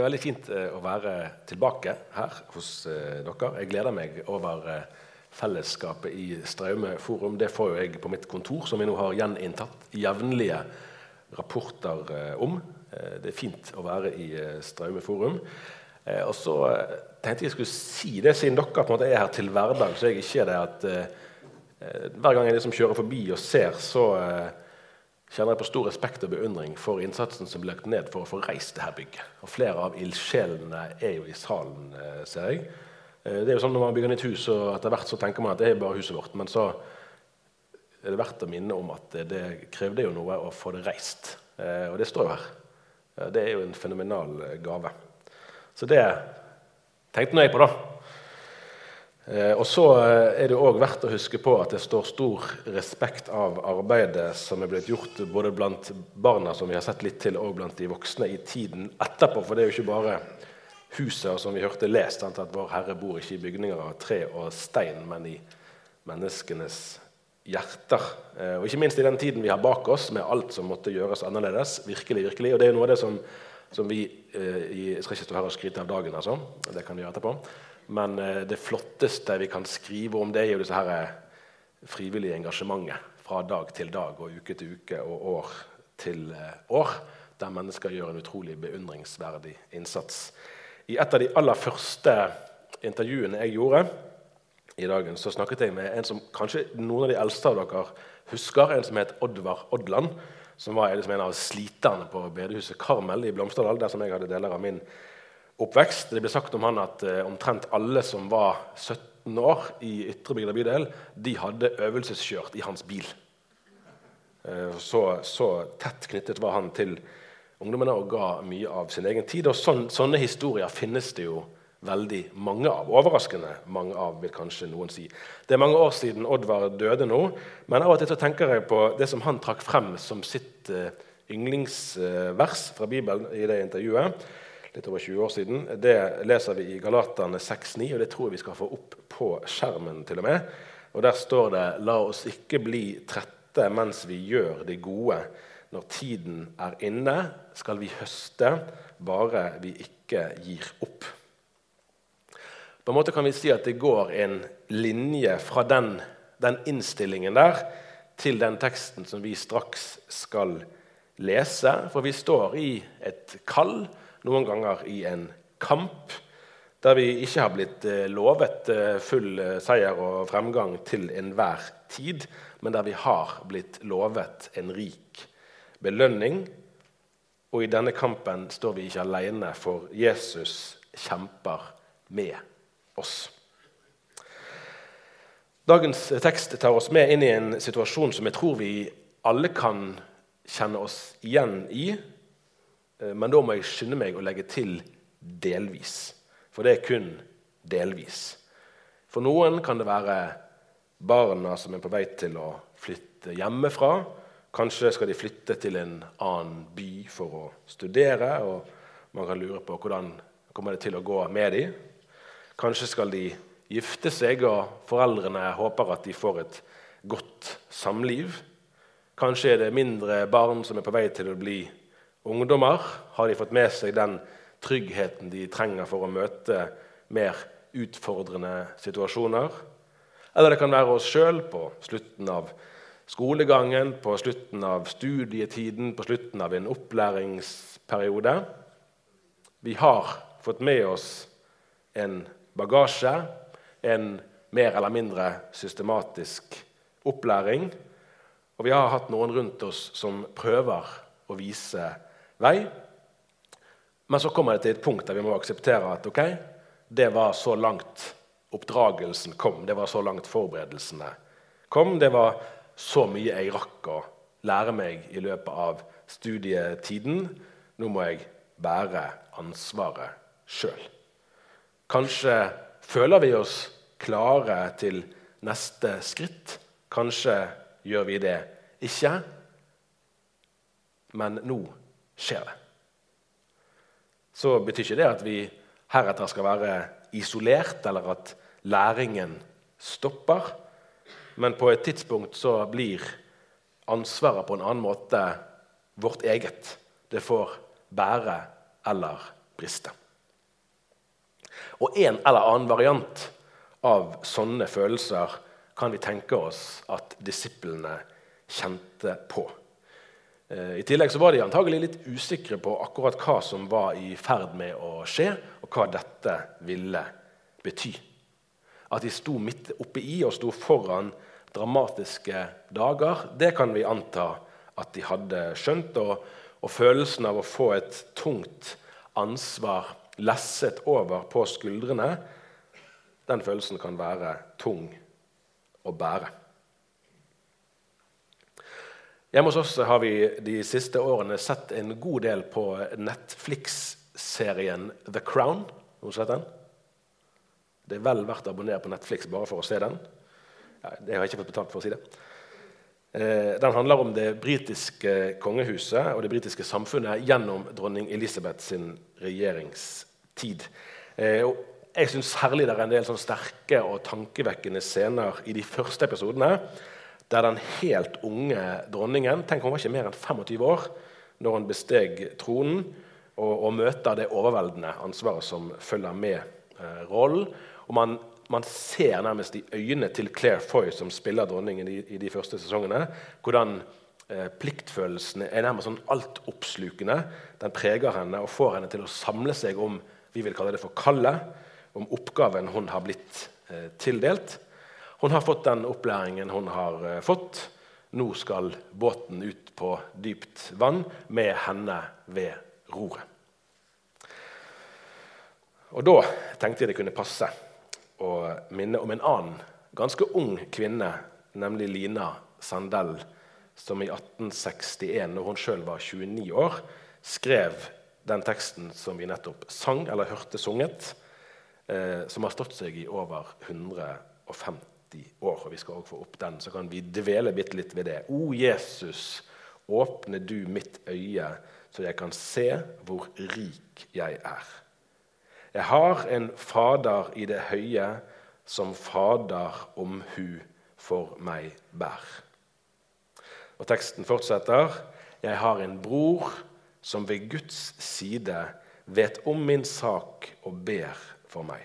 Det er veldig fint eh, å være tilbake her hos eh, dere. Jeg gleder meg over eh, fellesskapet i Straume forum. Det får jo jeg på mitt kontor, som vi nå har gjeninntatt jevnlige rapporter om. Det er fint å være i Straume forum. Og så tenkte jeg skulle si det, siden dere på en måte er her til hverdag, så jeg ikke er det at hver gang jeg liksom kjører forbi og ser, så kjenner jeg på stor respekt og beundring for innsatsen som ble lagt ned for å få reist dette bygget. Og flere av ildsjelene er jo i salen, eh, ser jeg. Eh, Det er jo sånn Når man bygger nytt hus, og etter hvert så tenker man at det er bare huset vårt. Men så er det verdt å minne om at det, krevde jo noe å få det reist. Eh, Og det står jo her. Det er jo en fenomenal gave. Så det tenkte nå jeg på, da. Eh, og så eh, er det òg verdt å huske på at det står stor respekt av arbeidet som er blitt gjort både blant barna, som vi har sett litt til, og blant de voksne i tiden etterpå. For det er jo ikke bare huset som vi hørte lest, at Vår Herre bor ikke i bygninger av tre og stein, men i menneskenes hjerter. Eh, og ikke minst i den tiden vi har bak oss, med alt som måtte gjøres annerledes. virkelig, virkelig, Og det er jo noe av det som, som vi Jeg skal ikke stå her og skryte av dagen, altså. Det kan vi gjøre etterpå. Men eh, det flotteste vi kan skrive om, det er jo her eh, frivillige engasjementet fra dag til dag og uke til uke og år til eh, år, der mennesker gjør en utrolig beundringsverdig innsats. I et av de aller første intervjuene jeg gjorde i dagen, så snakket jeg med en som kanskje noen av de eldste av dere husker, en som het Oddvar Odland. Som var liksom en av sliterne på bedehuset Karmel i Blomsterdal, der som jeg hadde deler av min oppvekst. Det ble sagt om han at eh, omtrent alle som var 17 år i Ytre Bygda bydel, de hadde øvelseskjørt i hans bil. Eh, så, så, tett knyttet var han til ungdommene og ga mye av sin egen tid. Og sånn, sånne historier finnes det jo veldig mange av. Overraskende mange av, vil kanskje noen si. Det er mange år siden Oddvar døde nå, men av og til så tenker jeg på det som han trakk frem som sitt uh, yndlingsvers fra Bibelen i det intervjuet litt over 20 år siden. Det leser vi i Galaterne 6,9, og det tror jeg vi skal få opp på skjermen. til og med. Og Der står det La oss ikke bli trette mens vi gjør det gode. Når tiden er inne, skal vi høste, bare vi ikke gir opp. På en måte kan vi si at det går en linje fra den, den innstillingen der til den teksten som vi straks skal lese. For vi står i et kall noen ganger i en kamp der vi ikke har blitt eh, lovet eh, full eh, seier og fremgang til enhver tid, men der vi har blitt lovet en rik belønning. Og i denne kampen står vi ikke alene, for Jesus kjemper med oss. Dagens tekst tar oss med inn i en situasjon som jeg tror vi alle kan kjenne oss igjen i. Eh, men da må jeg skynde meg å legge til delvis. For det er kun delvis. For noen kan det være barna som er på vei til å flytte hjemmefra. Kanskje skal de flytte til en annen by for å studere. og Man kan lure på hvordan kommer det til å gå med dem. Kanskje skal de gifte seg, og foreldrene håper at de får et godt samliv. Kanskje er det mindre barn som er på vei til å bli ungdommer? Har de fått med seg den tryggheten de trenger for å møte mer utfordrende situasjoner? Eller det kan være oss sjøl på slutten av skolegangen, på slutten av studietiden, på slutten av en opplæringsperiode. Vi har fått med oss en bagasje, en mer eller mindre systematisk opplæring. Og vi har hatt noen rundt oss som prøver å vise vei. Men så kommer det til et punkt der vi må akseptere at ok, det var så langt oppdragelsen kom. Det var så langt forberedelsene kom. Det var så mye jeg rakk å lære meg i løpet av studietiden. Nå må jeg bære ansvaret sjøl. Kanskje føler vi oss klare til neste skritt. Kanskje gjør vi det ikke. Men nå skjer det. Så betyr ikke det at vi heretter skal være isolert, eller at læringen stopper. Men på et tidspunkt så blir ansvaret på en annen måte vårt eget. Det får bære eller briste. Og en eller annen variant av sånne følelser kan vi tenke oss at disiplene kjente på. Eh, I tillegg så var de antagelig litt usikre på akkurat hva som var i ferd med å skje, og hva dette ville bety. At de sto midt oppe i og sto foran dramatiske dager, det kan vi anta at de hadde skjønt. Og, og følelsen av å få et tungt ansvar lesset over på skuldrene, den følelsen kan være tung å bære. Hjemme hos oss har vi de siste årene sett en god del på Netflix-serien The Crown. Har du sett den? Det er vel verdt å abonnere på Netflix bare for å se den. Det har jeg ikke fått betalt for å si det. Eh, den handler om det britiske kongehuset og det britiske samfunnet gjennom dronning Elisabeth sin regjeringstid. Eh, jeg syns særlig det er en del sterke og tankevekkende scener i de første episodene der den helt unge dronningen tenk hun var ikke mer enn 25 år når hun besteg tronen og, og møter det overveldende ansvaret som følger med eh, rollen. Og man, man, ser nærmest i øynene til Claire Foy, som spiller dronningen i, i de første sesongene, hvordan eh, pliktfølelsen er nærmest sånn altoppslukende. Den preger henne og får henne til å samle seg om vi vil kalle det for kallet, om oppgaven hun har blitt eh, tildelt. Hun har fått den opplæringen hun har eh, fått. Nå skal båten ut på dypt vann med henne ved roret. Og Da tenkte jeg det kunne passe å minne om en annen ganske ung kvinne, nemlig Lina Sandell, som i 1861, når hun sjøl var 29 år, skrev den teksten som vi nettopp sang, eller hørte sunget, eh, som har stått seg i over 150 år. og Vi skal også få opp den, så kan vi dvele bitte litt ved det. O Jesus, åpne du mitt øye, så jeg kan se hvor rik jeg er. Jeg har en Fader i det høye, som Fader omhu for meg bær. Og teksten fortsetter. Jeg har en bror som ved Guds side vet om min sak og ber for meg.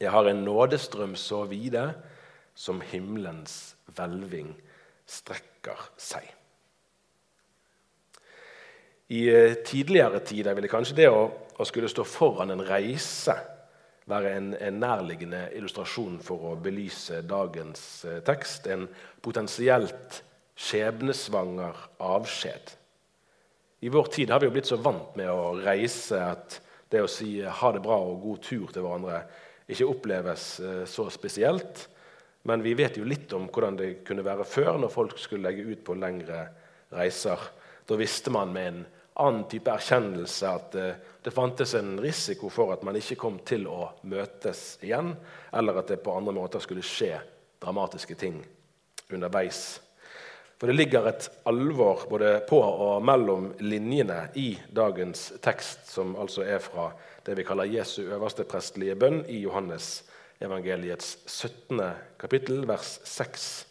Jeg har en nådestrøm så vide som himmelens hvelving strekker seg. I eh, tidligere tider ville kanskje det å, å, skulle stå foran en reise være en, en, nærliggende illustrasjon for å belyse dagens eh, tekst. En potensielt skjebnesvanger avskjed. I vår tid har vi jo blitt så vant med å reise at det å si ha det bra og god tur til hverandre ikke oppleves eh, så spesielt. Men vi vet jo litt om hvordan det kunne være før, når folk skulle legge ut på lengre reiser. Da visste man med en annen type erkjennelse at det, eh, fantes en risiko for at man ikke kom til å møtes igjen, eller at det på andre måter skulle skje dramatiske ting underveis. For det ligger et alvor både på og mellom linjene i dagens tekst, som altså er fra det vi kaller Jesu øverste prestelige bønn i Johannes evangeliets 17. kapittel, vers 6-11,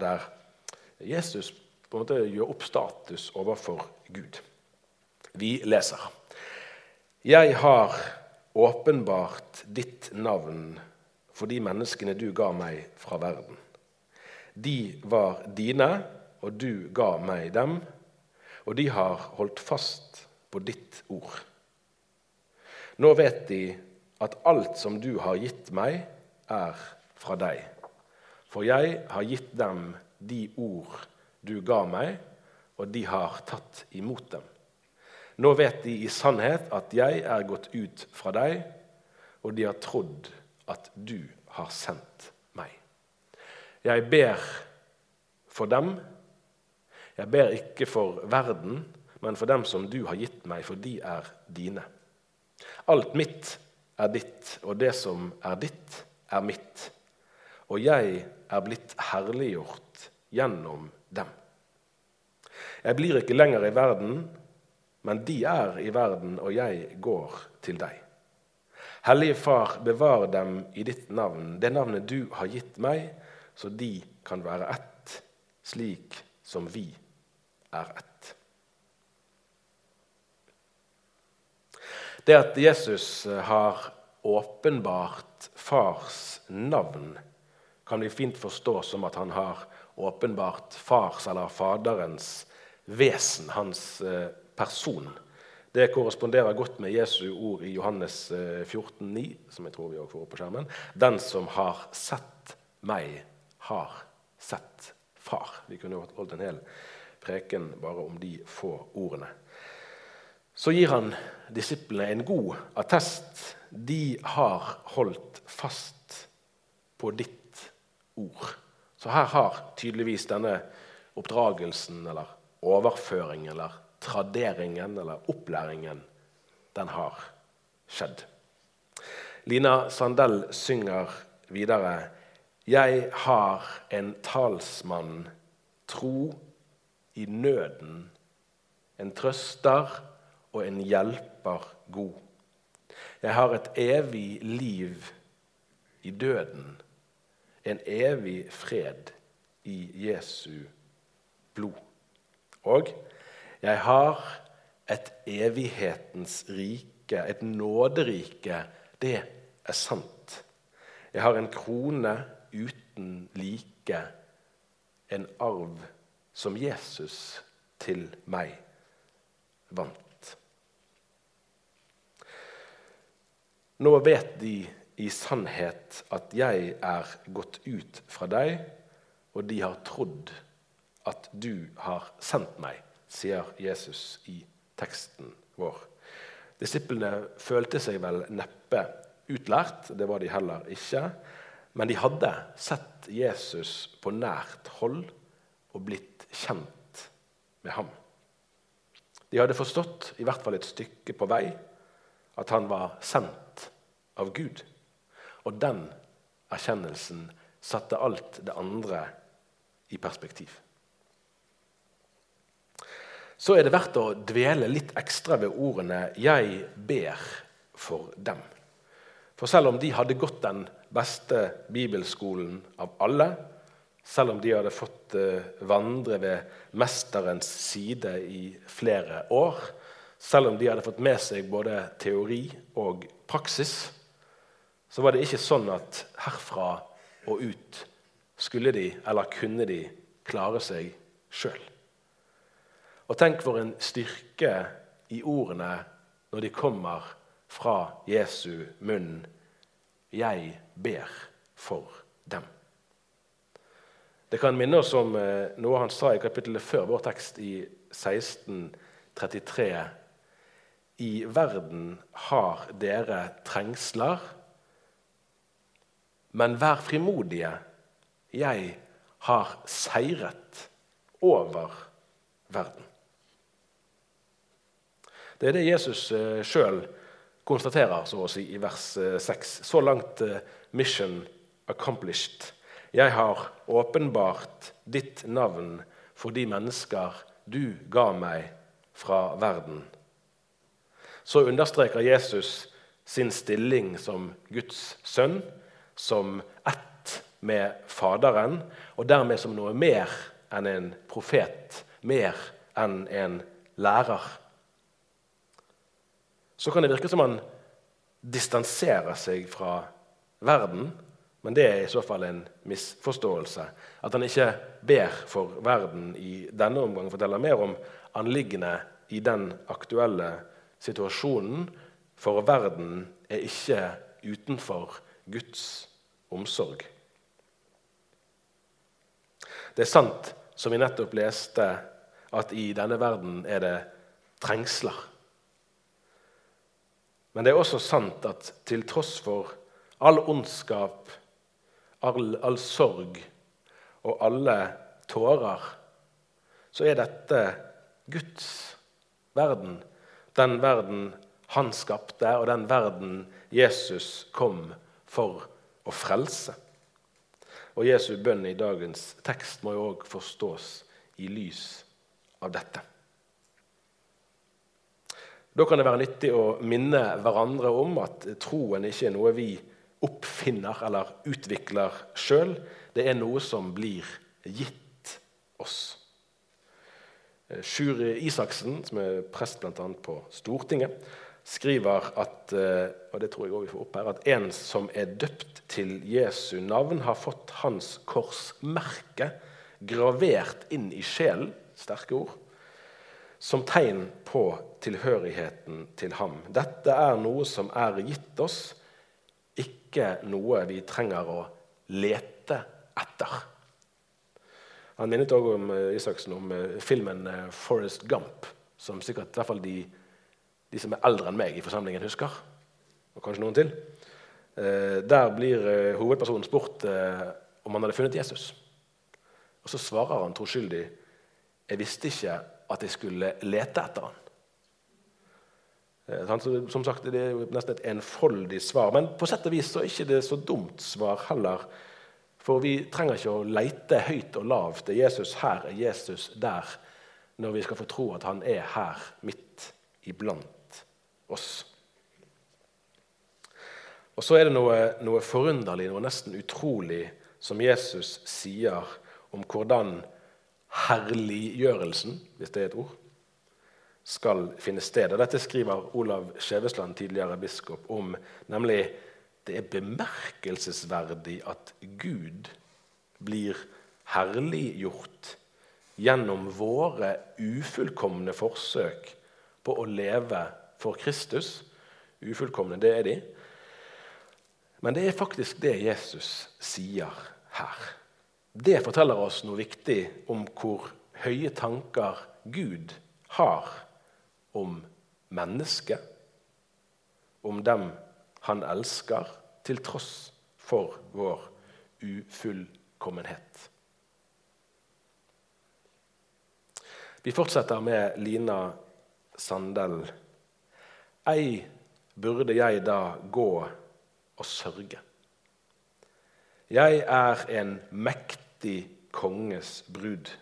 der Jesus på en måte gjør opp status overfor Gud. Vi leser. Jeg har åpenbart ditt navn for de menneskene du ga meg fra verden. De var dine, og du ga meg dem, og de har holdt fast på ditt ord. Nå vet de at alt som du har gitt meg, er fra deg. For jeg har gitt dem de ord du ga meg, og de har tatt imot dem. Nå vet de i sannhet at jeg er gått ut fra deg, og de har trodd at du har sendt meg. Jeg ber for dem. Jeg ber ikke for verden, men for dem som du har gitt meg, for de er dine. Alt mitt er ditt, og det som er ditt, er mitt. Og jeg er blitt herliggjort gjennom dem. Jeg blir ikke lenger i verden, men de er i verden, og jeg går til deg. Hellige Far, bevar dem i ditt navn, det navnet du har gitt meg, så de kan være ett, slik som vi er ett. Det at Jesus eh, har åpenbart fars navn, kan vi fint forstå som at han har åpenbart fars eller faderens vesen, hans eh, person. Det korresponderer godt med Jesu ord i Johannes 14, eh, 14,9, som jeg tror vi også får opp på skjermen. Den som har sett meg, har sett far. Vi kunne holdt en hel preken bare om de få ordene så gir han disiplene en god attest. De har holdt fast på ditt ord. Så her har tydeligvis denne oppdragelsen eller overføringen eller traderingen eller opplæringen, den har skjedd. Lina Sandell synger videre Jeg har en talsmann, tro i nøden, en trøster og en hjelper god. Jeg har et evig liv i døden, en evig fred i Jesu blod. Og jeg har et evighetens rike, et nåderike. Det er sant. Jeg har en krone uten like, en arv som Jesus til meg vant. Nå vet de i sannhet at jeg er gått ut fra deg, og de har trodd at du har sendt meg, sier Jesus i teksten vår. Disiplene følte seg vel neppe utlært, det var de heller ikke. Men de hadde sett Jesus på nært hold og blitt kjent med ham. De hadde forstått, i hvert fall et stykke på vei, at han var sendt av Gud. Og den erkjennelsen satte alt det andre i perspektiv. Så er det verdt å dvele litt ekstra ved ordene 'jeg ber for dem'. For selv om de hadde gått den beste bibelskolen av alle, selv om de hadde fått eh, vandre ved mesterens side i flere år, selv om de hadde fått med seg både teori og praksis, så var det ikke sånn at herfra og ut skulle de, eller kunne de, klare seg sjøl. Og tenk for en styrke i ordene når de kommer fra Jesu munn. Jeg ber for dem. Det kan minne oss om eh, noe han sa i kapittelet før vår tekst, i 1633. I verden har dere trengsler, men vær frimodige. Jeg har seiret over verden. Det er det Jesus eh, sjøl konstaterer så å si, i vers 6. Eh, så langt eh, mission accomplished. Jeg har åpenbart ditt navn for de mennesker du ga meg fra verden. Så understreker Jesus sin stilling som Guds sønn, som ett med Faderen, og dermed som noe mer enn en profet, mer enn en lærer så kan det virke som han distanserer seg fra verden. Men det er i så fall en misforståelse. At han ikke ber for verden i denne omgang, forteller mer om anliggende i den aktuelle situasjonen. For verden er ikke utenfor Guds omsorg. Det er sant, som vi nettopp leste, at i denne verden er det trengsler. Men det er også sant at til tross for all ondskap, all, all sorg og alle tårer, så er dette Guds verden. Den verden han skapte, og den verden Jesus kom for å frelse. Og Jesu bønn i dagens tekst må jo òg forstås i lys av dette. Da kan det være nyttig å minne hverandre om at troen ikke er noe vi oppfinner eller utvikler sjøl. Det er noe som blir gitt oss. Eh, Sjur Isaksen, som er prest bl.a. på Stortinget, skriver at, eh, og det tror jeg også vi får opp her, at en som er døpt til Jesu navn, har fått hans korsmerke gravert inn i sjelen. Sterke ord som tegn på tilhørigheten til ham. Dette er noe som er gitt oss, ikke noe vi trenger å lete etter. Han minnet også om eh, Isaksen om eh, filmen eh, 'Forest Gump', som sikkert i hvert fall de, de som er eldre enn meg i forsamlingen, husker. Og kanskje noen til. Der blir hovedpersonen spurt om han hadde funnet Jesus. Og Så svarer han troskyldig 'Jeg visste ikke at jeg skulle lete etter han. Som sagt, Det er nesten et enfoldig svar. Men på sett og vis så er ikke så dumt svar heller. For vi trenger ikke å leite høyt og lavt. Er Jesus her? Er Jesus der? Når vi skal få tro at han er her, midt iblant oss. Og så er det noe, noe forunderlig, noe nesten utrolig, som Jesus sier om hvordan herliggjørelsen, hvis det er et ord, skal finne sted. Og Dette skriver Olav Skjevesland, tidligere biskop, om. Nemlig det er bemerkelsesverdig at Gud blir herliggjort gjennom våre ufullkomne forsøk på å leve for Kristus. Ufullkomne, det er de. Men det er faktisk det Jesus sier her. Det forteller oss noe viktig om hvor høye tanker Gud har om mennesket, om dem han elsker, til tross for vår ufullkommenhet. Vi fortsetter med Lina Sandel. Ei burde jeg da gå og sørge. Jeg er en mektig konges brud.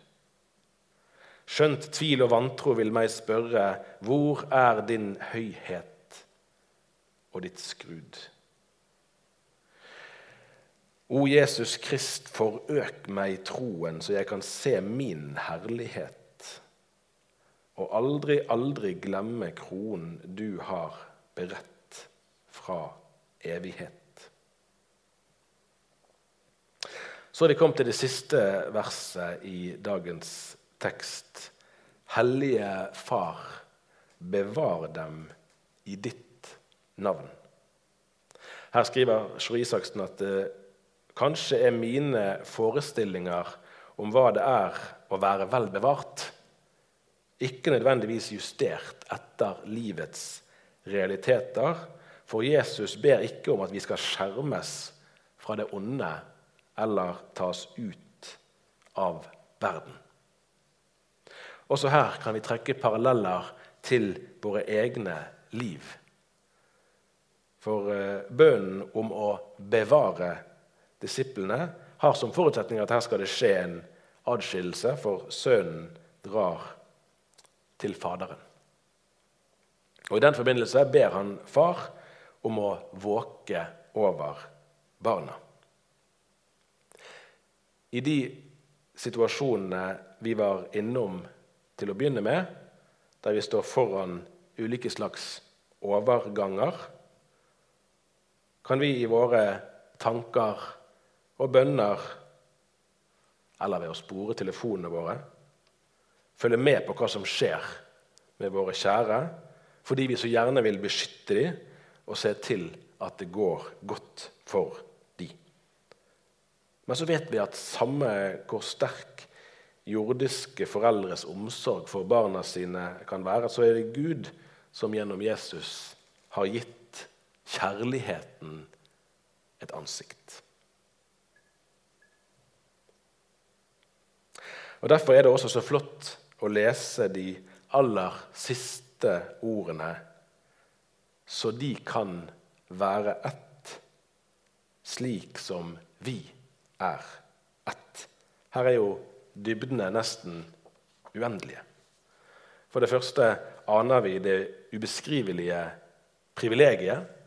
Skjønt tvil og vantro vil meg spørre, hvor er din høyhet og ditt skrud? O Jesus Krist, forøk meg troen, så jeg kan se min herlighet, og aldri, aldri glemme kronen du har beredt fra evighet. Så er det kommet til det siste verset i dagens tekst. Hellige Far, bevar dem i ditt navn. Her skriver Sjur Isaksen at det kanskje er mine forestillinger om hva det er å være vel bevart, ikke nødvendigvis justert etter livets realiteter, for Jesus ber ikke om at vi skal skjermes fra det onde eller tas ut av verden. Også her kan vi trekke paralleller til våre egne liv. For eh, bønnen om å bevare disiplene har som forutsetning at her skal det skje en adskillelse, for sønnen drar til Faderen. Og I den forbindelse ber han far om å våke over barna. I de situasjonene vi var innom til å begynne med, der vi står foran ulike slags overganger, kan vi i våre tanker og bønner, eller ved å spore telefonene våre, følge med på hva som skjer med våre kjære, fordi vi så gjerne vil beskytte dem og se til at det går godt for dem. Men så vet vi at samme hvor sterk jordiske foreldres omsorg for barna sine kan være, så er det Gud som gjennom Jesus har gitt kjærligheten et ansikt. Og Derfor er det også så flott å lese de aller siste ordene så de kan være ett, slik som vi er ett. Her er jo dybdene nesten uendelige. For det første aner vi det ubeskrivelige privilegiet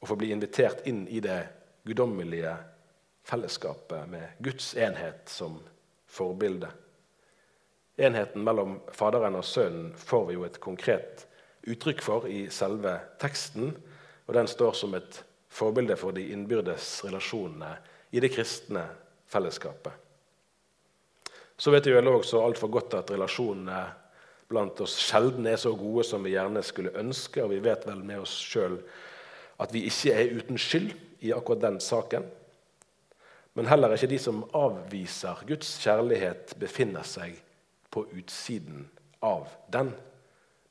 å få bli invitert inn i det guddommelige fellesskapet med Guds enhet som forbilde. Enheten mellom Faderen og Sønnen får vi jo et konkret uttrykk for i selve teksten. Og den står som et forbilde for de innbyrdes relasjonene i det kristne fellesskapet. Så vet vi vel også altfor godt at relasjonene blant oss sjelden er så gode som vi gjerne skulle ønske, og vi vet vel med oss sjøl at vi ikke er uten skyld i akkurat den saken. Men heller ikke de som avviser Guds kjærlighet, befinner seg på utsiden av den.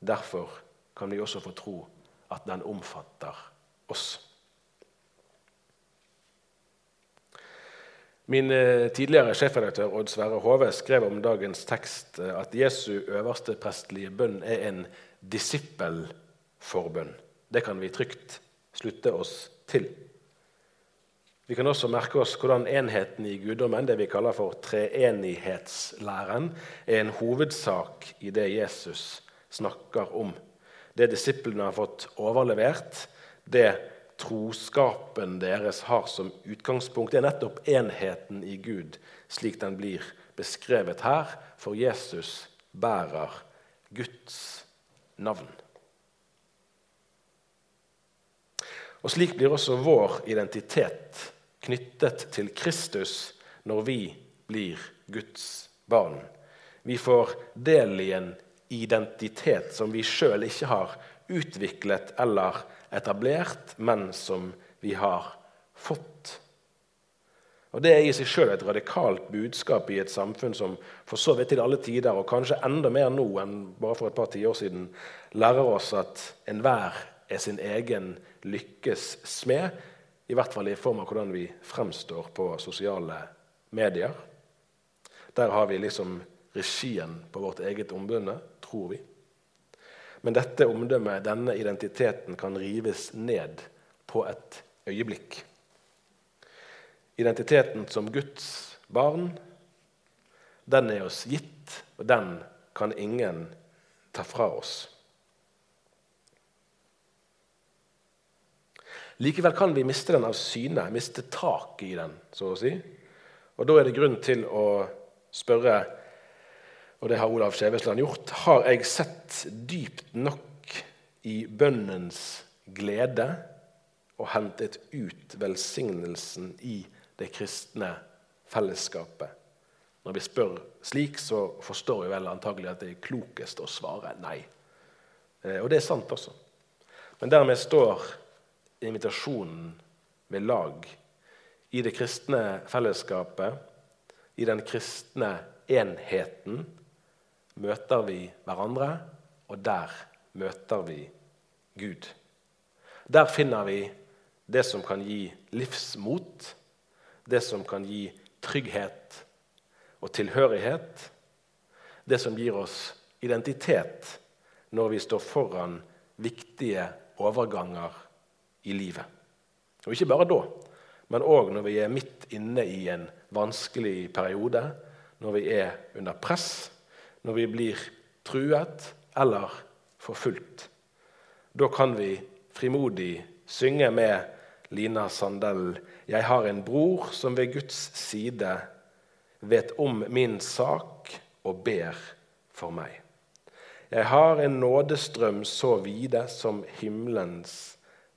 Derfor kan vi også få tro at den omfatter oss. Min eh, tidligere sjefredaktør Odd Sverre Hove skrev om dagens tekst eh, at Jesu øverste prestelige bønn er en disippelforbønn. Det kan vi trygt slutte oss til. Vi kan også merke oss hvordan enheten i guddommen, det vi kaller for treenighetslæren, er en hovedsak i det Jesus snakker om. Det disiplene har fått overlevert, det troskapen deres har som utgangspunkt, det er nettopp enheten i Gud, slik den blir beskrevet her, for Jesus bærer Guds navn. Og Slik blir også vår identitet knyttet til Kristus når vi blir Guds barn. Vi får del i en identitet som vi sjøl ikke har utviklet eller etablert, men som vi har fått. Og Det er i seg sjøl et radikalt budskap i et samfunn som for så vidt til alle tider, og kanskje enda mer nå enn bare for et par tiår siden, lærer oss at enhver er sin egen lykkes smed, i hvert fall i form av hvordan vi fremstår på sosiale medier. Der har vi liksom regien på vårt eget omdømme, tror vi. Men dette omdømmet, denne identiteten, kan rives ned på et øyeblikk. Identiteten som Guds barn, den er oss gitt, og den kan ingen ta fra oss. Likevel kan vi miste den av syne, miste taket i den, så å si. Og Da er det grunn til å spørre, og det har Olav Skjevesland gjort, har jeg sett dypt nok i bønnens glede og hentet ut velsignelsen i det kristne fellesskapet? Når vi spør slik, så forstår vi vel antagelig at det er klokest å svare nei. Eh, og det er sant også. Men dermed står invitasjonen ved lag i det kristne fellesskapet, i den kristne enheten, møter vi hverandre, og der møter vi Gud. Der finner vi det som kan gi livsmot, det som kan gi trygghet og tilhørighet, det som gir oss identitet når vi står foran viktige overganger i livet. Og ikke bare da, men òg når vi er midt inne i en vanskelig periode, når vi er under press, når vi blir truet eller forfulgt. Da kan vi frimodig synge med Lina Sandell 'Jeg har en bror som ved Guds side vet om min sak og ber for meg'. Jeg har en nådestrøm så vide som himmelens